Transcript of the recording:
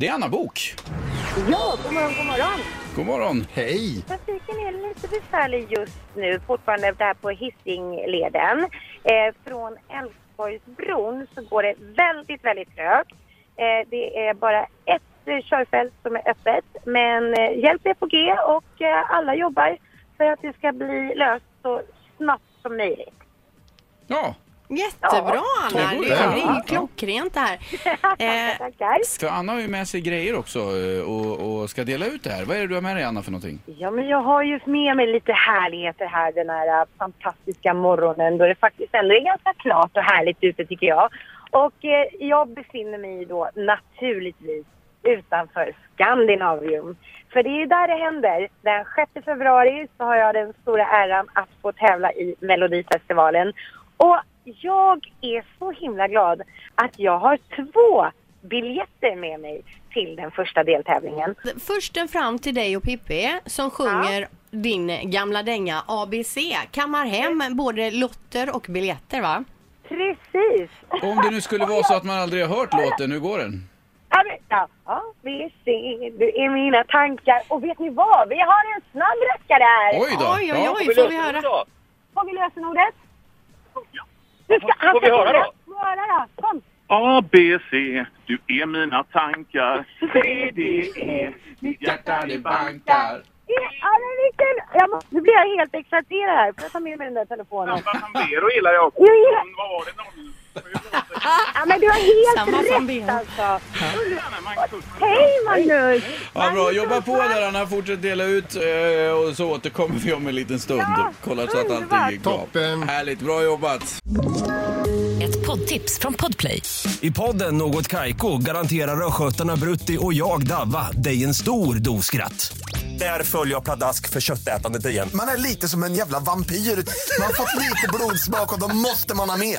Det är Anna Bok. Ja, god morgon, god morgon. God morgon. Hej! Trafiken är lite besvärlig just nu, fortfarande där på Hisingleden. Eh, från Älvsborgsbron så går det väldigt, väldigt trögt. Eh, det är bara ett eh, körfält som är öppet, men eh, hjälp är på G och eh, alla jobbar för att det ska bli löst så snabbt som möjligt. Ja, Jättebra Anna, det är klockrent det här. Eh, Tackar. för Anna har ju med sig grejer också eh, och, och ska dela ut det här. Vad är det du har med dig Anna för någonting? Ja, men jag har ju med mig lite härligheter här den här äh, fantastiska morgonen då det faktiskt ändå är ganska klart och härligt ute tycker jag. Och eh, jag befinner mig då naturligtvis utanför Skandinavium. För det är ju där det händer. Den 6 februari så har jag den stora äran att få tävla i Melodifestivalen. Och jag är så himla glad att jag har två biljetter med mig till den första deltävlingen. försten fram till dig och Pippi som sjunger din gamla dänga ABC. Kammar hem både lotter och biljetter va? Precis! Om det nu skulle vara så att man aldrig har hört låten, hur går den? Ja, Ja, ja, ser, du är mina tankar. Och vet ni vad? Vi har en snabb rackare här! Oj då! Oj, oj, Ja. oj, får vi höra? Får vi lösenordet? Du ska, han Får vi höra då? Få höra då. Kom! A, B, C, du är mina tankar. C, D, E, mitt hjärta det bankar. Må, nu blir jag helt exalterad här. Får jag ta med mig den där telefonen? Sambero gillar jag också. Vad var det någon? Ja, men du har helt Samma som rätt ben. alltså. Hej Magnus! Ja, bra. Jobba på där Anna. Fortsätt dela ut eh, och så återkommer vi om en liten stund. Ja, Kolla så att allting är underbart. bra. Toppen. Härligt, bra jobbat. Ett poddtips från Podplay. I podden Något Kaiko garanterar östgötarna Brutti och jag, Davva, dig en stor dos skratt. Där följer jag pladask för köttätandet igen. Man är lite som en jävla vampyr. Man har fått lite blodsmak och då måste man ha mer.